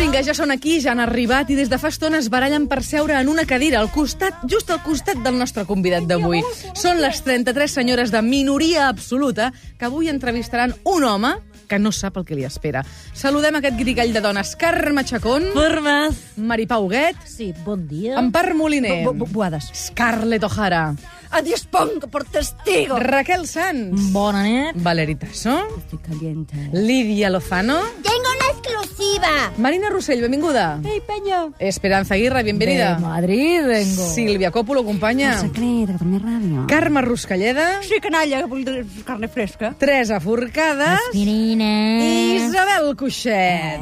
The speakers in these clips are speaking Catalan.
vinga, ja són aquí, ja han arribat i des de fa estona es barallen per seure en una cadira al costat, just al costat del nostre convidat d'avui. Són les 33 senyores de minoria absoluta que avui entrevistaran un home que no sap el que li espera. Saludem aquest grigall de dones. Carme Chacón, Formes. Maripau Huguet, Sí, bon dia. Empar Moliner, Bu- bu- Buades. Scarlett O'Hara, A dispongo por testigo. Raquel Sanz, Bona nit. Valeri Tasso, Estoy caliente. Lídia Lozano, Tengo una exclusiva. Marina Rossell, benvinguda. Hey, Peña. Esperanza Aguirre, bienvenida. De Madrid vengo. Sílvia Coppola, acompanya. Secret de Catalunya Ràdio. Carme Ruscalleda, Sí, canalla, vull dir carne fresca. Teresa Forcada Aspirina. i Isabel Cuixet.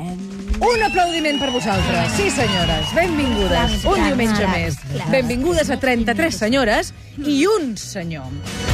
Un aplaudiment per vosaltres. Sí, senyores, benvingudes. Un diumenge més. Benvingudes a 33 senyores i un senyor.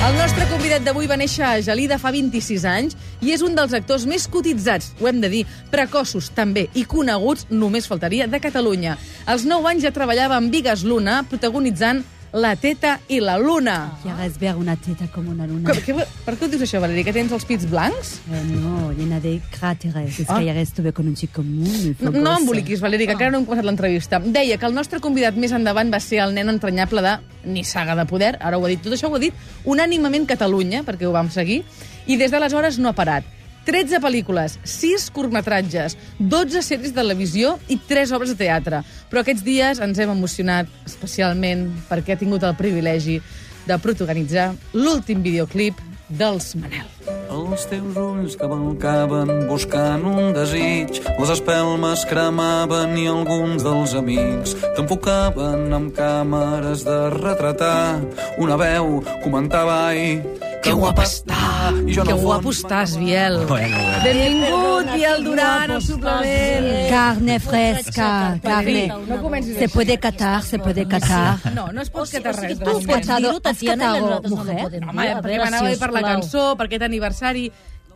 El nostre convidat d'avui va néixer a Gelida fa 26 anys i és un dels actors més cotitzats, ho hem de dir, precoços també i coneguts, només faltaria, de Catalunya. Als 9 anys ja treballava amb Vigas Luna, protagonitzant La Teta i la Luna. ¿Quieres ver una teta como una luna? Com, què, per què ho dius això, Valeri? Que tens els pits blancs? Eh, no, llena de cráteres. Es Ah. que ayer estuve con un chico muy, fogoso. no emboliquis, Valeri, que encara no hem començat l'entrevista. Deia que el nostre convidat més endavant va ser el nen entranyable de Nissaga de Poder, ara ho ha dit, tot això ho ha dit unànimament Catalunya, perquè ho vam seguir, i des d'aleshores no ha parat. 13 pel·lícules, 6 curtmetratges, 12 sèries de televisió i 3 obres de teatre. Però aquests dies ens hem emocionat especialment perquè ha tingut el privilegi de protagonitzar l'últim videoclip dels Manel. Els teus ulls que balcaven buscant un desig, les espelmes cremaven i alguns dels amics t'enfocaven amb càmeres de retratar. Una veu comentava ai, Que guapa està! I jo en Que guapo estàs, Biel. Bueno, bueno. Benvingut, Biel Duran, al suplement. Carne fresca, carne. No comencis Se puede catar, se puede catar. No, no es pot catar res. de Has catado, has catado mujer? Home, perquè m'anava bé per la cançó, per aquest aniversari.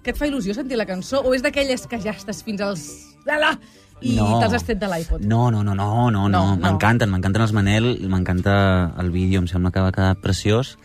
Que et fa il·lusió sentir la cançó? O és d'aquelles que ja estàs fins als... Ala! I te'ls has tret de l'iPod? No, no, no, no, no, No, no. no. M'encanten, m'encanten els Manel, m'encanta el vídeo, em sembla que va quedar preciós.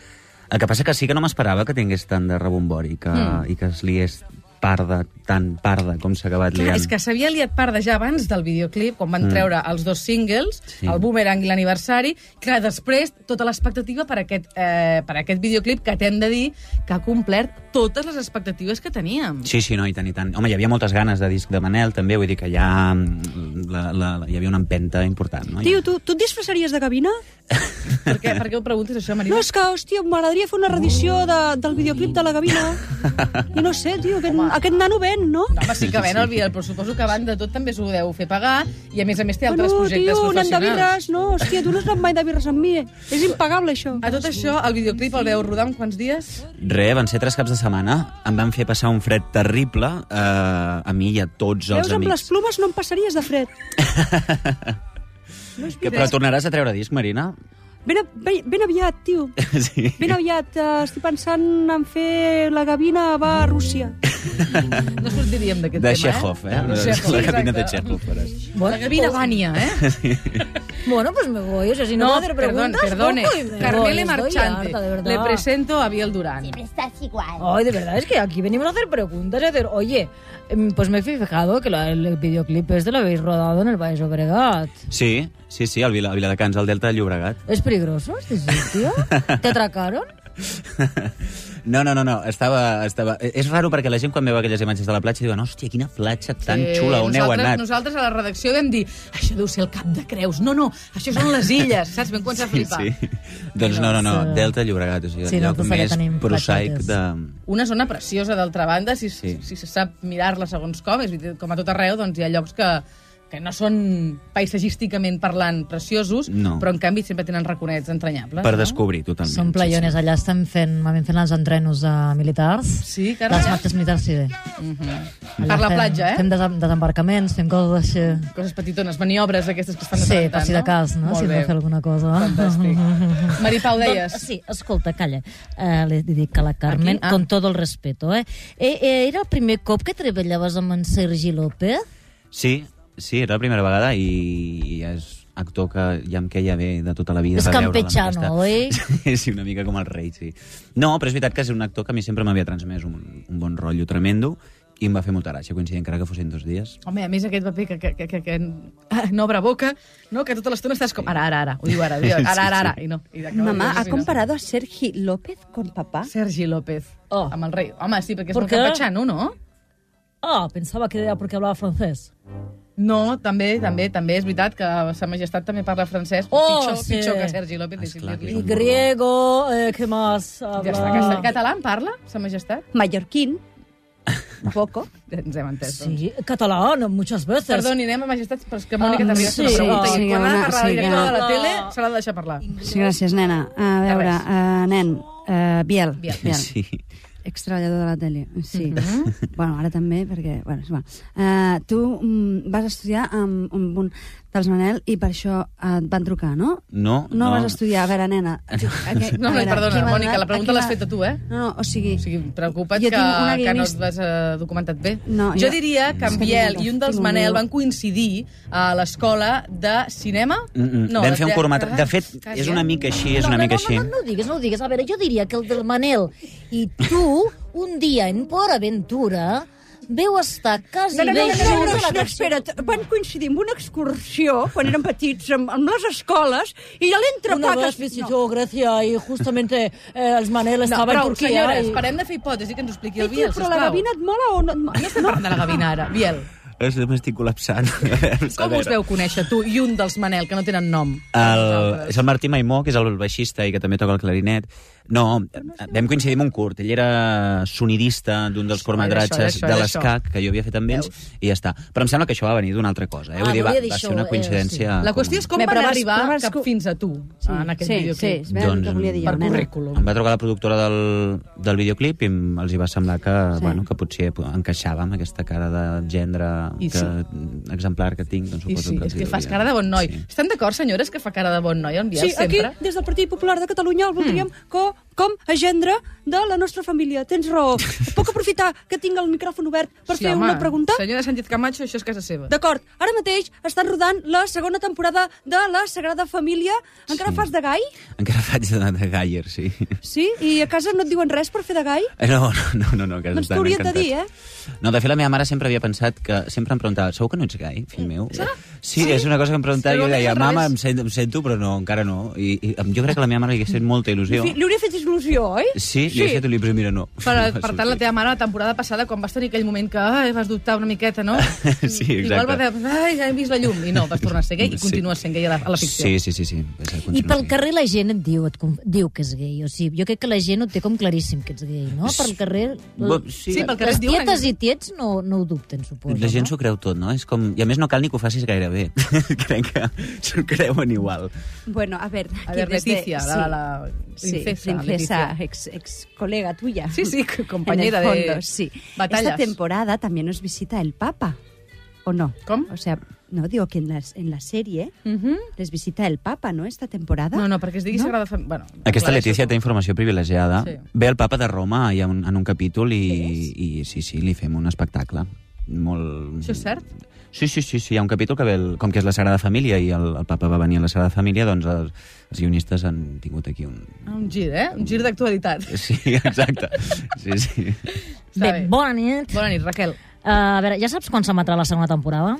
El que passa que sí que no m'esperava que tingués tant de rebombori que, Mm. i que es liés parda, tan parda com s'ha acabat Clar, liant. és que s'havia liat parda ja abans del videoclip, quan van treure els dos singles, Sí. el Boomerang i l'aniversari. Clar, després, tota l'expectativa per, aquest, eh, per aquest videoclip, que t'hem de dir que ha complert totes les expectatives que teníem. Sí, sí, no, i tant, i tant. Home, hi havia moltes ganes de disc de Manel, també, vull dir que ja mm, la, la, la, hi havia una empenta important. No? Tio, tu, tu et disfressaries de gavina? Per què, per què ho preguntes, això, Marina? No, és que, hòstia, m'agradaria fer una reedició de, del videoclip de la gavina. I no sé, tio, aquest, aquest nano ven, no? No, home, sí que ven el Biel, però suposo que a banda de tot també s'ho deu fer pagar i a més a més té altres Bueno, projectes tio, anem de professionals. birres, no? Hòstia, tu no has anat mai de birres amb mi. És impagable, això. A tot això, el videoclip el veu rodar en quants dies? Re, van ser tres caps de setmana. Em van fer passar un fred terrible eh, a mi i a tots els Veus, amb les amics. plumes no em passaries de fred. Que, però tornaràs a treure disc, Marina? Ben, a- ben, ben aviat, tio. sí. Ben aviat. Uh, estic pensant en fer la gavina va a Rússia. No sortiríem d'aquest De tema, Chekhov, eh? De Chekhov, la cabina de. Chekhov. faràs. La gavina Vania, eh? Bueno, pues me voy. O sea, si no, No, hacer perdón, preguntas, perdone. me. Carmele Marchante. harta. Le presento a Biel Durán. Siempre estás igual. Ay, de verdad, es que aquí venimos a hacer preguntas y a hacer, oye, pues me he fijado que la- el videoclip este lo habéis rodado en el Valle Obregat. Sí, sí, sí, al Vila, a Viladecans, al Delta de Llobregat. ¿Es peligroso este sitio? ¿Te atracaron? No, no, no, no, estava, estava... És raro perquè la gent quan veu aquelles imatges de la platja diuen hòstia, quina platja tan Sí, xula, on heu anat? Nosaltres a la redacció vam dir això deu ser el cap de Creus. No, no, això són les illes, saps? Vam començar a Sí, flipar. sí. Doncs no, no, no, Sí. Delta de Llobregat, o sigui, Sí, el lloc també més prosaic de... Una zona preciosa, d'altra banda, si, Sí. si se sap mirar-la segons com, és com a tot arreu, doncs hi ha llocs que, que no són paisatgísticament parlant preciosos, No. però en canvi sempre tenen raconets entranyables. Per no? descobrir, totalment. Són playones, sí, allà estem fent, fent els entrenos uh, militars. Sí, Carme? Les marxes militars, sí. bé. Per la fem, platja, eh? Fem desem desembarcaments, fem coses així. Coses petitones, maniobres aquestes que es fan de Sí, per si de cas, no? Molt Si hem bé. de fer alguna cosa. Fantàstic. Maripau, deies? Doncs, sí, escolta, calla. Uh, li dic a la Carmen, Aquí? Ah. con todo el respeto, eh? eh, eh era el primer cop que treballaves amb en Sergi López? Sí, sí, era la primera vegada i, i és actor que ja em queia bé de tota la vida. És campechano, oi? sí, una mica com el rei, sí. No, però és veritat que és un actor que a mi sempre m'havia transmès un, un bon rotllo tremendo i em va fer molta gràcia coincidir encara que fossin dos dies. Home, a més aquest paper que, que, que, que, que no obre boca, no? que tota l'estona estàs com... Ara, ara, ara. Ho diu ara, diu ara, ara, ara, ara. I no. I dir, ¿ha comparado a Sergi López con papá? Sergi López. Oh. Amb el rei. Home, sí, perquè és ¿Por molt campechano, no? Ah, pensaba que era porque hablaba francés. No, també, també, també és veritat que Sa Majestat també parla francès, Oh, pitjor, sí. pitjor que Sergi López, deixi'm Esclar. Y griego, eh, ¿qué más? Ja està, que està. Català en parla, Sa Majestat? Mallorquín, un poco. Ens hem entès, doncs. Sí, catalán, muchas veces. Perdoni, anem a Majestat, però és que Mònica Ah, t'arriba a fer una sí, pregunta sí, i quan ha de parlar la sí, directora de la tele s'ha de deixar parlar. Sí, gràcies, nena. A veure, uh, nen, uh, Biel. Biel. Biel. Sí. Extreballador de la tele, sí. Mhm. bueno, ara també, perquè... Bueno, és igual. Uh, tu mm, vas estudiar amb, amb un dels Manel i per això uh, et van trucar, no? No, No, no. vas estudiar. A veure, nena... A, No, a no, veure, perdona, Mònica, la pregunta a l'has m'ha- feta tu, eh? No, no, o sigui... O sigui, preocupa't que, que no et vas eh, documentat bé. No, jo jo- diria que en Biel i un dels Manel van coincidir a l'escola de cinema? Mm -mm. No, Vam fer un curtmetratge. De fet, és una eh? mica així, és no, una no, mica no, així. No, no, no ho digues, no ho digues. A veure, jo diria que el del Manel i tu, un dia en Por Aventura, veu estar quasi No, no, no, bé no, no, junts no, a no, la no, espera't. Van coincidir amb una excursió, quan érem petits, amb, amb les escoles, i a Una l'entrepà... vez visitó Grecia y justamente eh, el Manel No, estaba en Turquia. senyores, i- parem de fer hipòtesi que ens expliqui el Biel, però la sisplau. gavina et mola o no et mola? No estem parlant de la gavina ara. Biel, És- M'estic col·lapsant. com us veu conèixer tu i un dels Manel, que no tenen nom? El, és el Martí Maimó, que és el baixista i que també toca el clarinet. No, vam coincidir en un curt. Ell era sonidista d'un dels curtmetratges això, de l'ESCAC, que jo havia fet amb ells, i ja està. Però em sembla que això va venir d'una altra cosa. Eh? Ah, Vull dir, va, va ser una eh, coincidència... La qüestió és com Bé, van però vas- arribar però vas cap fins a tu, en aquest sí, videoclip. Sí, sí, doncs, que volia dir per currículum. Em va trucar la productora del, del videoclip i els hi va semblar que, Sí. bueno, que potser encaixava amb aquesta cara de gendre I que, exemplar que tinc, doncs I sí, que és que fas cara de bon noi. Sí. Estan d'acord, senyores, que fa cara de bon noi, en Biel, Sí, aquí, sempre? des del Partit Popular de Catalunya, el voldríem com, com a gendre de la nostra família. Tens raó. Puc aprofitar que tinc el micròfon obert per Sí, fer home, una pregunta? Senyora Sánchez Camacho, això és casa seva. D'acord, ara mateix estan rodant la segona temporada de la Sagrada Família. Encara Sí. fas de gai? Encara faig de, de Gayer, sí. Sí? I a casa no et diuen res per fer de gai? Eh, No, no, no, no, que Doncs estan t'haurien de dir, eh? No, de fet, la meva mare sempre havia pensat que... Sempre em preguntava, segur que no ets gai, fill meu? Sí, és una cosa que em preguntava. Sí, Jo deia, mama, em sento, em sento, però no, encara no. I, i jo crec que a la meva mare li hagués fet molta il·lusió. Li hauria fet il·lusió, oi? Sí, li hagués fet il·lusió, però mira, no. Per, No per tant, la teva mare, la temporada passada, quan vas tenir aquell moment que ai, vas dubtar una miqueta, no? Sí, exacte. Igual va dir, ai, ja hem vist la llum. I no, vas tornar a ser gay i Sí. continues sent gay a la, a la ficció. Sí, sí, sí. sí. I pel carrer la gent et diu, et diu que és gay. O sigui, jo crec que la gent ho té com claríssim que ets gay, no? Pel carrer... Bo- sí. Sí, pel carrer Les et diuen- tietes i tiets no, no ho dubten, suposo. La gent no? s'ho creu tot, no? És com... I a més no cal ni que ho facis gaire bé. Crec que s'ho creuen igual. Bueno, a ver... A aquí ver, desde- Leticia, la, la Sí, princesa. princesa, ex, ex colega tuya. Sí, sí, compañera en el de fondo, sí. batallas. Esta temporada también nos visita el Papa, ¿o no? ¿Cómo? O sea, no, digo que en la, en la serie Mhm. les visita el Papa, ¿no? Esta temporada. No, no, perquè es digui No? Sagrada Família... Bueno, Aquesta Letícia tu. té informació privilegiada. Sí. Ve el papa de Roma i en, en un capítol i, i sí, sí, li fem un espectacle. Molt... Això és cert? Sí, sí, sí, sí, hi ha un capítol que ve, el, com que és la Sagrada Família i el, el papa va venir a la Sagrada Família, doncs els, els guionistes han tingut aquí un... Ah, Un gir, eh? Un gir d'actualitat. Sí, exacte. Sí, sí. Bé. bona nit. Bona nit, Raquel. Uh, a veure, ja saps quan s'emetrà la segona temporada?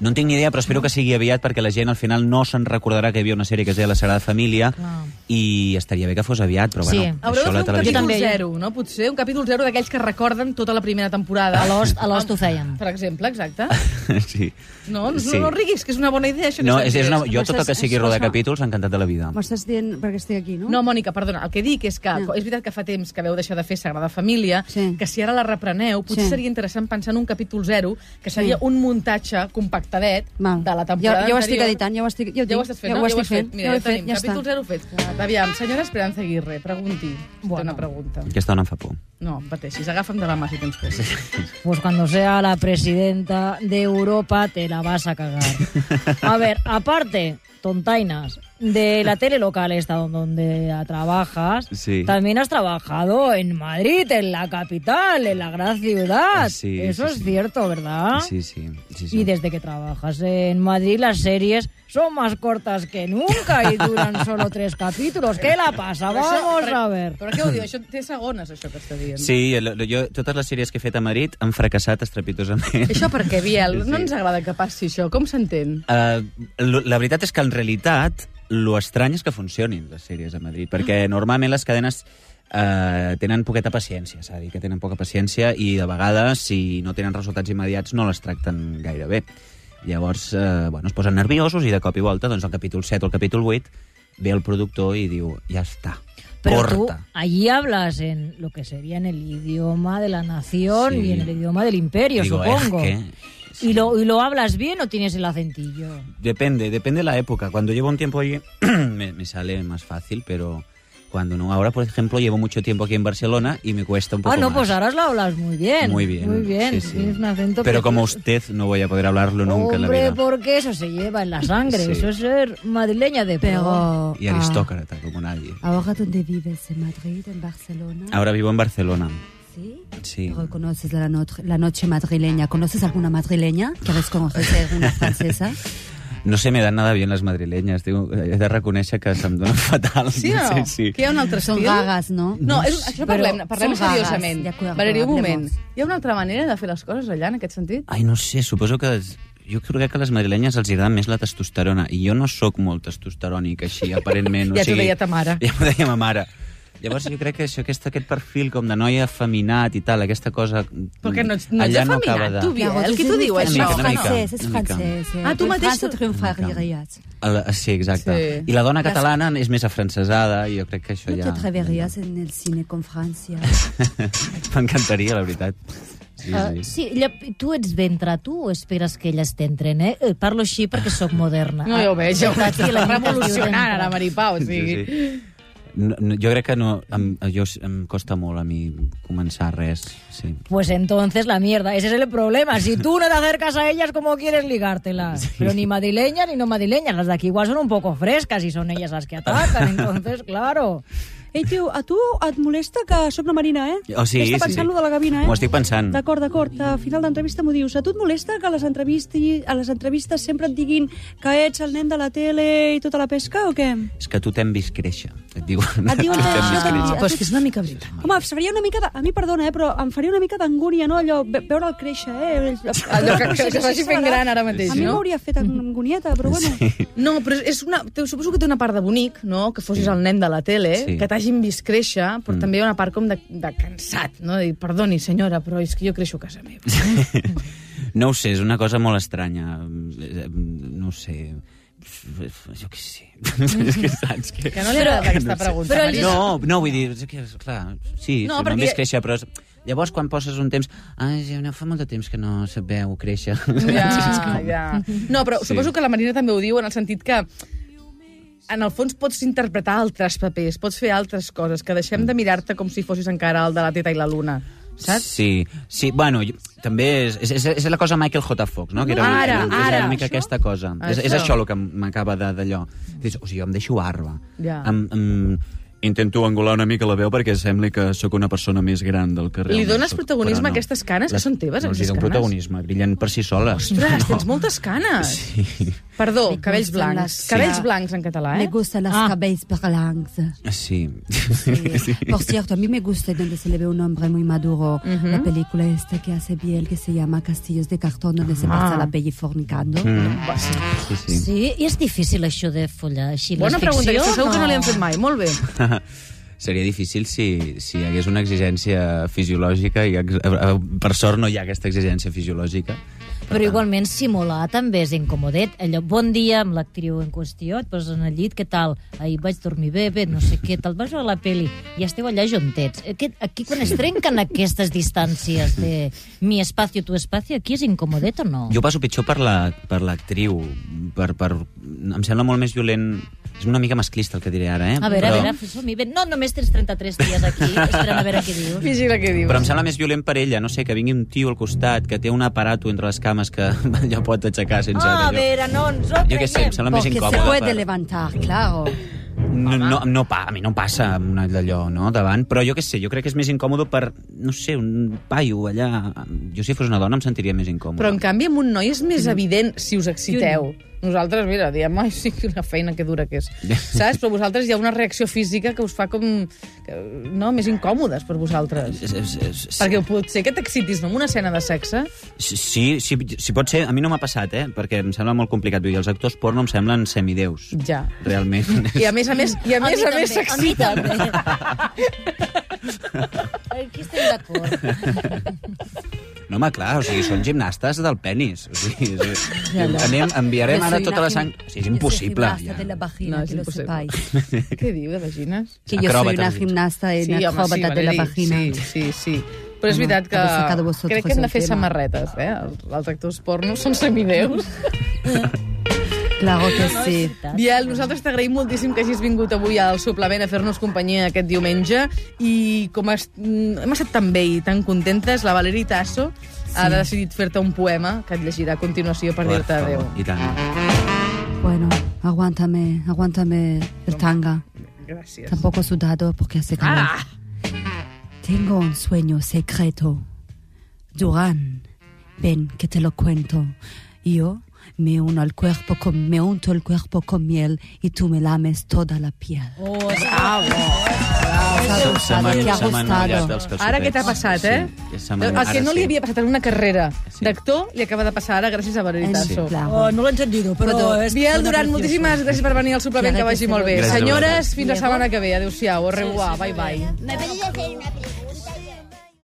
No en tinc ni idea, però espero que sigui aviat perquè la gent al final no se'n recordarà que hi havia una sèrie que es deia La Sagrada Família Clar. i estaria bé que fos aviat, però Sí. bueno, Haureu això de la fer un televisió... capítol també. zero, no? Potser un capítol zero d'aquells que recorden tota la primera temporada. A l'Ost- a l'Ost ho feien. Per exemple, exacte. sí. No, no, Sí. no riguis, que és una bona idea, això que No, és, és una, jo tot el que sigui rodar capítols, encantat de la vida. M'ho estàs dient perquè estic aquí, no? No, Mònica, perdona, el que dic és que No. és veritat que fa temps que veu deixar de fer Sagrada Família, Sí. que si ara la repreneu, potser Sí. seria interessant pensar en un capítol zero, que seria Sí. un muntatge compactadet Val. de la temporada ja ho estic anterior. editant, ja ho estic... Ja, ho Ja ho estàs fent, ja no? ho ja ho estic fent. Mira, ja ho ja he fet, tenim. ja capítol està. zero fet. Aviam, senyora Esperanza Aguirre, pregunti. Bueno. Té una pregunta. Aquesta dona em fa por. No, pateixis, agafa'm de la mà si tens por. Pues cuando sea la presidenta de Europa te la vas a cagar. A ver, aparte, tontainas, de la tele local esta donde trabajas, Sí. también has trabajado en Madrid, en la capital, en la gran ciudad. Sí, Eso sí, es sí. cierto, ¿verdad? Sí, sí, sí, sí. Y desde que trabajas en Madrid, las series son más cortas que nunca y duran solo tres capítulos. ¿Qué la pasa? Però això- Vamos a ver. Però què ho diu? Això té segones, això que està dient. Sí, el- jo, totes les sèries que he fet a Madrid han fracassat estrepitosament. Això per què, Biel? No Sí. ens agrada que passi això. Com s'entén? Uh, la veritat és que en realitat lo estrany és que funcionin les sèries a Madrid, perquè normalment les cadenes uh, tenen poqueta paciència, s'ha de dir que tenen poca paciència i de vegades, si no tenen resultats immediats, no les tracten gaire bé. Llavors, uh, bueno, es posen nerviosos i de cop i volta, doncs al capítol 7 o al capítol 8, ve el productor i diu, ja està, Pero tú corta. allí hablas en lo que sería en el idioma de la nación Sí. y en el idioma del imperio, Digo, supongo. es que... ¿Y, lo, ¿Y lo hablas bien o tienes el acentillo? Depende, depende de la época. Cuando llevo un tiempo allí me, me sale más fácil, pero cuando no. Ahora, por ejemplo, llevo mucho tiempo aquí en Barcelona y me cuesta un poco Ah, no, más. pues ahora lo hablas muy bien. Muy bien. Muy bien, sí, sí. tienes un acento Pero como usted no voy a poder hablarlo nunca en la Hombre, vida. porque eso se lleva en la sangre, Sí. eso es ser madrileña de. Pero... Y aristócrata, como nadie. ah, ¿Ahora dónde vives? ¿En Madrid? ¿En Barcelona? Ahora vivo en Barcelona. ¿Sí? Sí. Pero conoces la, not- la noche madrileña. ¿Conoces alguna madrileña? ¿Quieres conocer alguna francesa? No se me dan nada bien las madrileñas. Tengo, he de reconèixer que se'm donen fatal. Sí o no? Sí, sí. Que hi ha un altre Son estil? gagas, ¿no? No, és, això parlem, Però parlem són seriosament. acuerdo, Valeria, un moment. Hi ha una altra manera de fer les coses allà, en aquest sentit? Ai, no sé, suposo que... Jo crec que a les madrilenyes els agrada més la testosterona i jo no sóc molt testosterònic així, aparentment. Ja t'ho deia ta mare. Ja m'ho deia ma mare. Llavors jo crec que això, aquest, aquest perfil com de noia afeminat i tal, aquesta cosa... Perquè no ets- no ets allà no afeminat, acaba de... tu, Biel, qui t'ho diu, Es això? Una mica, una mica, francès, és una mica. francès. eh? Ah, tu mateix- França triomfaries. El, sí, exacte. Sí. I la dona catalana és més afrancesada i jo crec que això No ja... te atreverías en el cine con Francia. M'encantaria, la veritat. Sí, Uh, sí. sí, tu ets ventre, tu o esperes que elles t'entren, eh? Eh, Parlo així perquè sóc moderna. No, ja ho veig, ja ho veig. La Està revolucionant, ara, Maripau. O sigui... Sí, sí. No, no, jo crec que no, em, jo, em costa molt a mi començar res. Sí. Pues entonces la mierda, ese es el problema. Si tú no te acercas a ellas, ¿cómo quieres ligártelas? Pero ni madrileñas ni no madrileñas. Las de aquí igual son un poco frescas y son ellas las que atacan. Entonces, claro. Ei, tio, a tu et molesta que soc la Marina, eh? Oh, sí, Està sí, pensant sí. lo de la gavina, eh? M'ho estic pensant. D'acord, d'acord. A final d'entrevista m'ho dius. A tu et molesta que a les, entrevisti, a les entrevistes sempre et diguin que ets el nen de la tele i tota la pesca, o què? És que tu t'hem vist créixer. Et diuen, Et diuen t'hem això, créixer. dit- Però és que és una mica veritat. Home, faria una mica de... A mi, perdona, eh, però em faria una mica d'angúnia, no? Allò, ve- veure'l créixer, eh? Allò que, que, que es vagi fent gran ara mateix, A mi no? m'hauria fet angonieta, però bueno... No, però és una, suposo que té una part de bonic, no?, que fossis el nen de la tele, Sí. que t'hagin vist créixer, però també hi ha una part com de, de cansat, no?, de dir, perdoni, senyora, però és que jo creixo a casa meva. No ho sé, és una cosa molt estranya. Eh, No ho sé. Jo què sé. és que saps que... Que no li agrada aquesta pregunta, Però Marina. No, no, vull dir, és que, clar, sí, No, perquè- m'han vist créixer, però... Llavors, quan poses un temps... Ai, ja no, fa molt de temps que no se veu créixer. Ja, ja. No, però Sí. suposo que la Marina també ho diu en el sentit que en el fons pots interpretar altres papers, pots fer altres coses, que deixem de mirar-te com si fossis encara el de la teta i la luna, saps? Sí, sí, bueno, jo, també és, és, és, és la cosa Michael J. Fox, no? Que era, Ara, és ara. una mica aquesta cosa. És, és Això. això el que m'acaba de- d'allò. O sigui, jo em deixo arba. Ja. Em, em, intento angular una mica la veu perquè sembli que sóc una persona més gran del que realment dones soc, protagonisme però a aquestes canes, que són teves, no, aquestes canes? protagonisme, brillen per si soles. Ostres, tens moltes canes. Sí. Perdó, Me cabells blancs. las- Cabells Sí. blancs en català, Me eh? gustan las Ah. cabellos blancs. Sí. Sí. Por cierto, a mí me gusta donde se le ve un hombre muy maduro. La película esta que hace bien, que se llama Castillos de cartón, donde se pasa la peli fornicando. Mm. Sí, sí. Sí, i és difícil això de follar així. Bona les pregunta, que segur que no li han fet mai. Molt bé. Seria difícil si, si hi hagués una exigència fisiològica i eh, per sort no hi ha aquesta exigència fisiològica. Per Però tant, igualment simular també és incomodet. Allò, bon dia amb l'actriu en qüestió, et poses en el llit, què tal? Ahir vaig dormir bé, bé, no sé què, te'l vas veure a la peli i esteu allà juntets. Aquest, aquí quan es trenquen aquestes distàncies de mi espacio, tu espacio, aquí és incomodet o no? Jo passo pitjor per la- per l'actriu. La, per, per, em sembla molt més violent... És una mica masclista el que diré ara, eh? A veure, però, a veure, som-hi. Ben- No, només tens 33 dies aquí, esperant a veure què dius. Vigila què dius. Però em sembla més violent per ella, no sé, que vingui un tio al costat, que té un aparato entre les cames que ja pot aixecar sense... Ah, a veure, no ens ho Jo què sé, em sembla més Porque se incòmode. puede per- levantar, claro. No, no, no, pa, a mi no em passa una d'allò, no, davant, però jo què sé, jo crec que és més incòmode per, no sé, un paio allà... Jo si fos una dona em sentiria més incòmode. Però, en canvi, amb un noi és més evident si us exciteu. Nosaltres, mira, diem, ai, sí, quina feina que dura que és. Saps? Però vosaltres hi ha una reacció física que us fa com... No, més incòmodes per vosaltres. És, Perquè pot ser que t'excitis no, en una escena de sexe. Sí, sí, sí, pot ser. A mi no m'ha passat, eh? Perquè em sembla molt complicat. Vull dir, els actors porno em semblen semideus. Ja. Realment. I a més a més, i a, més, a, més a mi s'exciten. també. Aquí estem d'acord. No, home, clar, o sigui, són gimnastes del penis. O sigui, és, Ja, ja. anem, enviarem ara soy tota la sang... O sigui, és yo soy impossible. gimnasta Ja. de la vagina, No, és que lo impossible. sepáis. Què diu, de vagines? Que yo soy una gimnasta en home, acróbata de la vagina. Sí, sí, sí. Però és veritat que crec que hem de fer samarretes, eh? Els, actors porno són semideus. Claro que sí. Biel, nosaltres t'agraïm moltíssim que hagis vingut avui al suplement a fer-nos companyia aquest diumenge i com has, mm, hem estat tan bé i tan contentes, la Valeri Tasso ha decidit fer-te un poema que et llegirà a continuació per dir-te adéu. I tant. Bueno, aguántame, aguántame el tanga. Gràcies. Tampoco sudado porque hace calor. Ah! Tengo un sueño secreto. Durán, ven que te lo cuento. Yo me uno al cuerpo con, me unto el cuerpo con miel y tú me lames toda la piel. Oh, ¿Te ha se m'han mullat gustado? els calçotets. Ara què t'ha passat, eh? Sí, El que no li sí. havia passat en una carrera Sí. d'actor li acaba de passar ara gràcies a En- Tasso. claro. Oh, no l'he entendido, però... Però- és- Biel suena Duran, precioso. moltíssimes gràcies per venir al suplement, que vagi molt bé. Gràcies a Senyores, fins la setmana que ve. Adéu-siau, au revoir, bye bye. ¿Me puedes hacer una